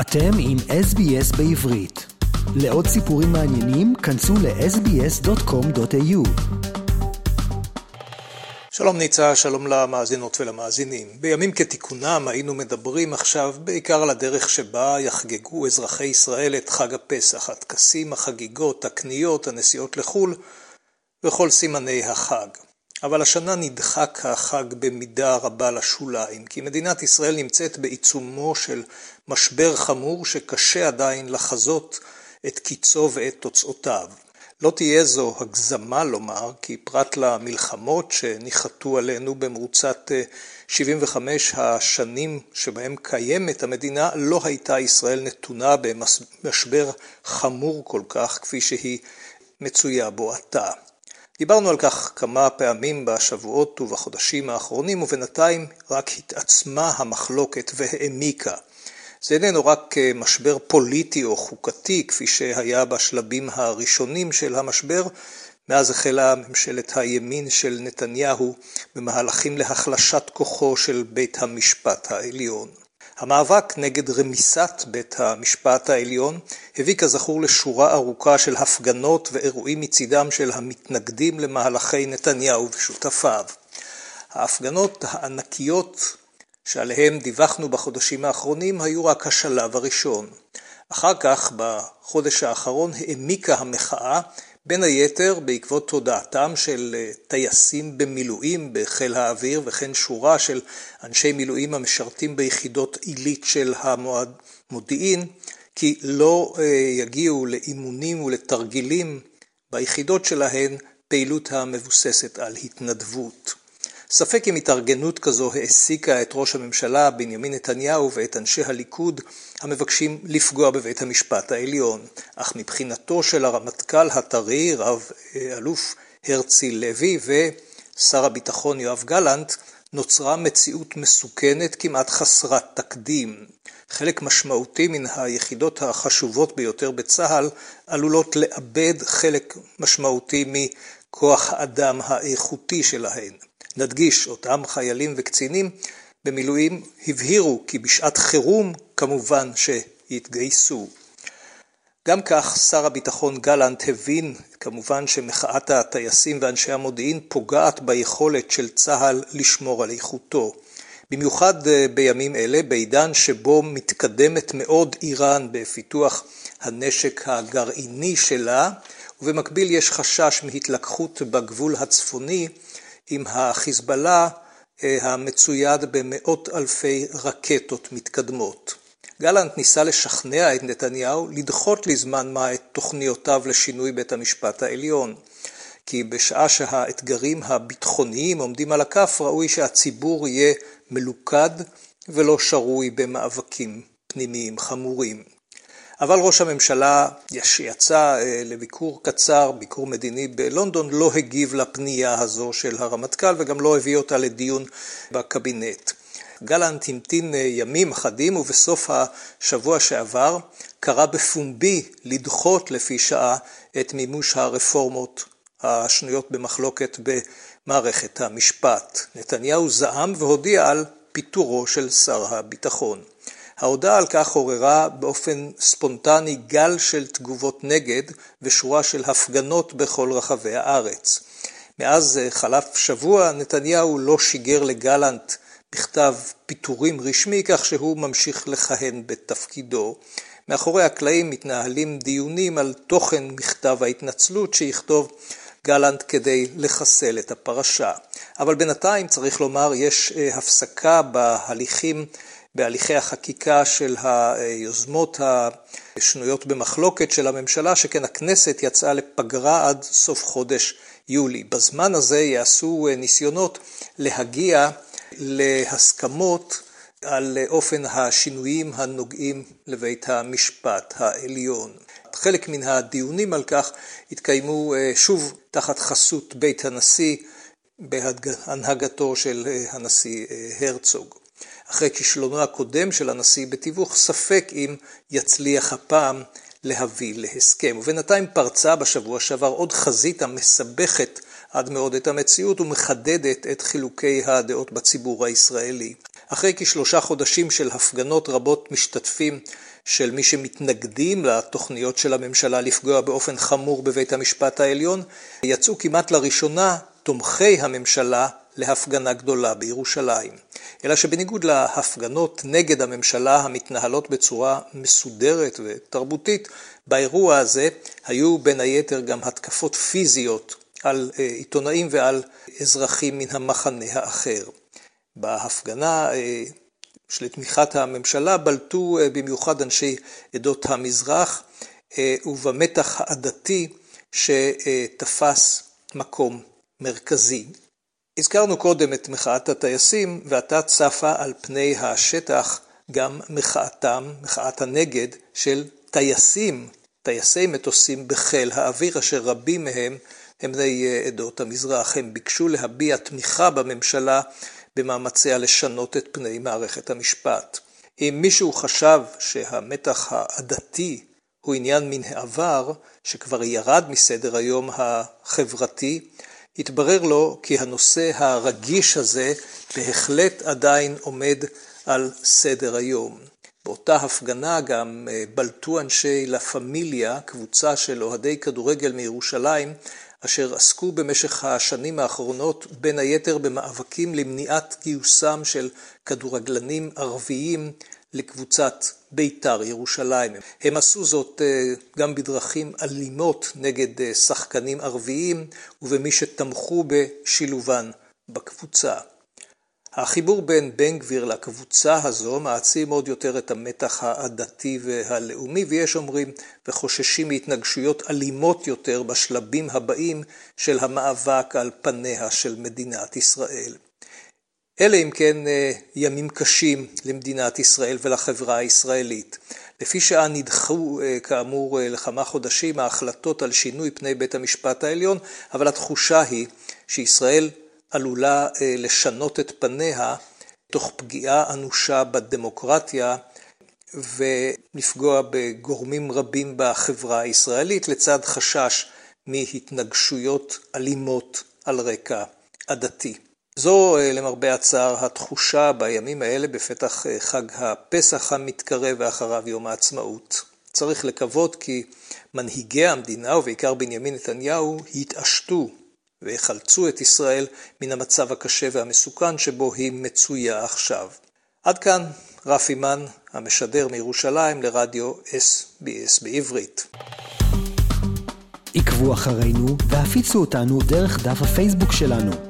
אתם עם SBS בעברית. לעוד סיפורים מעניינים, כנסו ל-sbs.com.au. שלום ניצה, שלום למאזינות ולמאזינים. בימים כתיקונם היינו מדברים עכשיו בעיקר על הדרך שבה יחגגו אזרחי ישראל את חג הפסח, הטקסים, החגיגות, הקניות, הנסיעות לחו"ל וכל סימני החג. אבל השנה נדחק החג במידה רבה לשוליים, כי מדינת ישראל נמצאת בעיצומו של משבר חמור שקשה עדיין לחזות את קיצו ואת תוצאותיו. לא תהיה זו הגזמה לומר, כי פרט למלחמות שניחתו עלינו במרוצת 75 אה, השנים שבהם קיימת המדינה, לא הייתה ישראל נתונה במשבר חמור כל כך כפי שהיא מצויה בו עתה. דיברנו על כך כמה פעמים בשבועות ובחודשים האחרונים, ובינתיים רק התעצמה המחלוקת והעמיקה. זה איננו רק אה, משבר פוליטי או חוקתי, כפי שהיה בשלבים הראשונים של המשבר, מאז החלה ממשלת הימין של נתניהו במהלכים להחלשת כוחו של בית המשפט העליון. המאבק נגד רמיסת בית המשפט העליון הביא כזכור לשורה ארוכה של הפגנות ואירועים מצידם של המתנגדים למהלכי נתניהו ושותפיו. ההפגנות הענקיות שעליהם דיווחנו בחודשים האחרונים היו רק השלב הראשון. אחר כך, בחודש האחרון, העמיקה המחאה בין היתר בעקבות תודעתם של אה, טייסים במילואים בחיל האוויר וכן שורה של אנשי מילואים המשרתים ביחידות עילית של המודיעין, כי לא אה, יגיעו לאימונים ולתרגילים ביחידות שלהן פעילות המבוססת על התנדבות. ספק אם התארגנות כזו העסיקה את ראש הממשלה בנימין נתניהו ואת אנשי הליכוד המבקשים לפגוע בבית המשפט העליון, אך מבחינתו של הרמטכ"ל הטרי, רב אה, אלוף הרצי לוי ושר הביטחון יואב גלנט, נוצרה מציאות מסוכנת כמעט חסרת תקדים. חלק משמעותי מן היחידות החשובות ביותר בצה"ל עלולות לאבד חלק משמעותי מכוח האדם האיכותי שלהן. נדגיש, אותם חיילים וקצינים במילואים הבהירו כי בשעת חירום כמובן שיתגייסו. גם כך שר הביטחון גלנט הבין כמובן שמחאת הטייסים ואנשי המודיעין פוגעת ביכולת של צה"ל לשמור על איכותו. במיוחד אה, בימים אלה, בעידן שבו מתקדמת מאוד איראן בפיתוח הנשק הגרעיני שלה, ובמקביל יש חשש מהתלקחות בגבול הצפוני עם החיזבאללה אה, המצויד במאות אלפי רקטות מתקדמות. גלנט ניסה לשכנע את נתניהו לדחות לזמן מה את תוכניותיו לשינוי בית המשפט העליון. כי בשעה שהאתגרים הביטחוניים עומדים על הכף, ראוי שהציבור יהיה מלוכד ולא שרוי במאבקים פנימיים חמורים. אבל ראש הממשלה שיצא אה, לביקור קצר, ביקור מדיני בלונדון, לא הגיב לפנייה הזו של הרמטכ"ל וגם לא הביא אותה לדיון בקבינט. גלנט המתין אה, ימים אחדים ובסוף השבוע שעבר קרא בפומבי לדחות לפי שעה את מימוש הרפורמות השנויות במחלוקת במערכת המשפט. נתניהו זעם והודיע על פיטורו של שר הביטחון. ההודעה על כך עוררה באופן ספונטני גל של תגובות נגד ושורה של הפגנות בכל רחבי הארץ. מאז אה, חלף שבוע נתניהו לא שיגר לגלנט בכתב פיטורים רשמי, כך שהוא ממשיך לכהן בתפקידו. מאחורי הקלעים מתנהלים דיונים על תוכן מכתב ההתנצלות שיכתוב גלנט כדי לחסל את הפרשה. אבל בינתיים, צריך לומר, יש אה, הפסקה בהליכים בהליכי החקיקה של היוזמות השנויות במחלוקת של הממשלה, שכן הכנסת יצאה לפגרה עד סוף חודש יולי. בזמן הזה יעשו ניסיונות להגיע להסכמות על אופן השינויים הנוגעים לבית המשפט העליון. חלק מן הדיונים על כך התקיימו אה, שוב תחת חסות בית הנשיא בהנהגתו של אה, הנשיא אה, הרצוג. אחרי כישלונו הקודם של הנשיא בתיווך, ספק אם יצליח הפעם להביא להסכם. ובינתיים פרצה בשבוע שעבר עוד חזית המסבכת עד מאוד את המציאות ומחדדת את חילוקי הדעות בציבור הישראלי. אחרי כשלושה חודשים של הפגנות רבות משתתפים של מי שמתנגדים לתוכניות של הממשלה לפגוע באופן חמור בבית המשפט העליון, יצאו כמעט לראשונה תומכי הממשלה להפגנה גדולה בירושלים. אלא שבניגוד להפגנות נגד הממשלה המתנהלות בצורה מסודרת ותרבותית, באירוע הזה היו בין היתר גם התקפות פיזיות על אה, עיתונאים ועל אזרחים מן המחנה האחר. בהפגנה אה, שלתמיכת הממשלה בלטו אה, במיוחד אנשי עדות המזרח ובמתח העדתי שתפס מקום מרכזי. הזכרנו קודם את מחאת הטייסים, ועתה צפה על פני השטח גם מחאתם, מחאת הנגד, של טייסים, טייסי מטוסים בחיל האוויר, אשר רבים מהם הם בני עדות המזרח. הם ביקשו להביע תמיכה בממשלה במאמציה לשנות את פני מערכת המשפט. אם מישהו חשב שהמתח העדתי הוא עניין מן העבר, שכבר ירד מסדר היום החברתי, התברר לו כי הנושא הרגיש הזה בהחלט עדיין עומד על סדר היום. באותה הפגנה גם אה, בלטו אנשי לה פמיליה, קבוצה של אוהדי כדורגל מירושלים, אשר עסקו במשך השנים האחרונות בין היתר במאבקים למניעת גיוסם של כדורגלנים ערביים לקבוצת בית"ר ירושלים. הם עשו זאת אה, גם בדרכים אלימות נגד אה, שחקנים ערביים ובמי שתמכו בשילובן בקבוצה. החיבור בין בן גביר לקבוצה הזו מעצים עוד יותר את המתח העדתי והלאומי, ויש אומרים וחוששים מהתנגשויות אלימות יותר בשלבים הבאים של המאבק על פניה של מדינת ישראל. אלה אם כן אה, ימים קשים למדינת ישראל ולחברה הישראלית. לפי שעה נדחו אה, כאמור אה, לכמה חודשים ההחלטות על שינוי פני בית המשפט העליון, אבל התחושה היא שישראל עלולה לשנות את פניה תוך פגיעה אנושה בדמוקרטיה ולפגוע בגורמים רבים בחברה הישראלית לצד חשש מהתנגשויות אלימות על רקע עדתי. זו אה, למרבה הצער התחושה בימים האלה בפתח אה, חג הפסח המתקרב ואחריו יום העצמאות. צריך לקוות כי מנהיגי המדינה ובעיקר בנימין נתניהו יתעשתו ויחלצו את ישראל מן המצב הקשה והמסוכן שבו היא מצויה עכשיו. עד כאן רפי מן המשדר מירושלים לרדיו SBS בעברית. עקבו אחרינו והפיצו אותנו דרך דף הפייסבוק שלנו.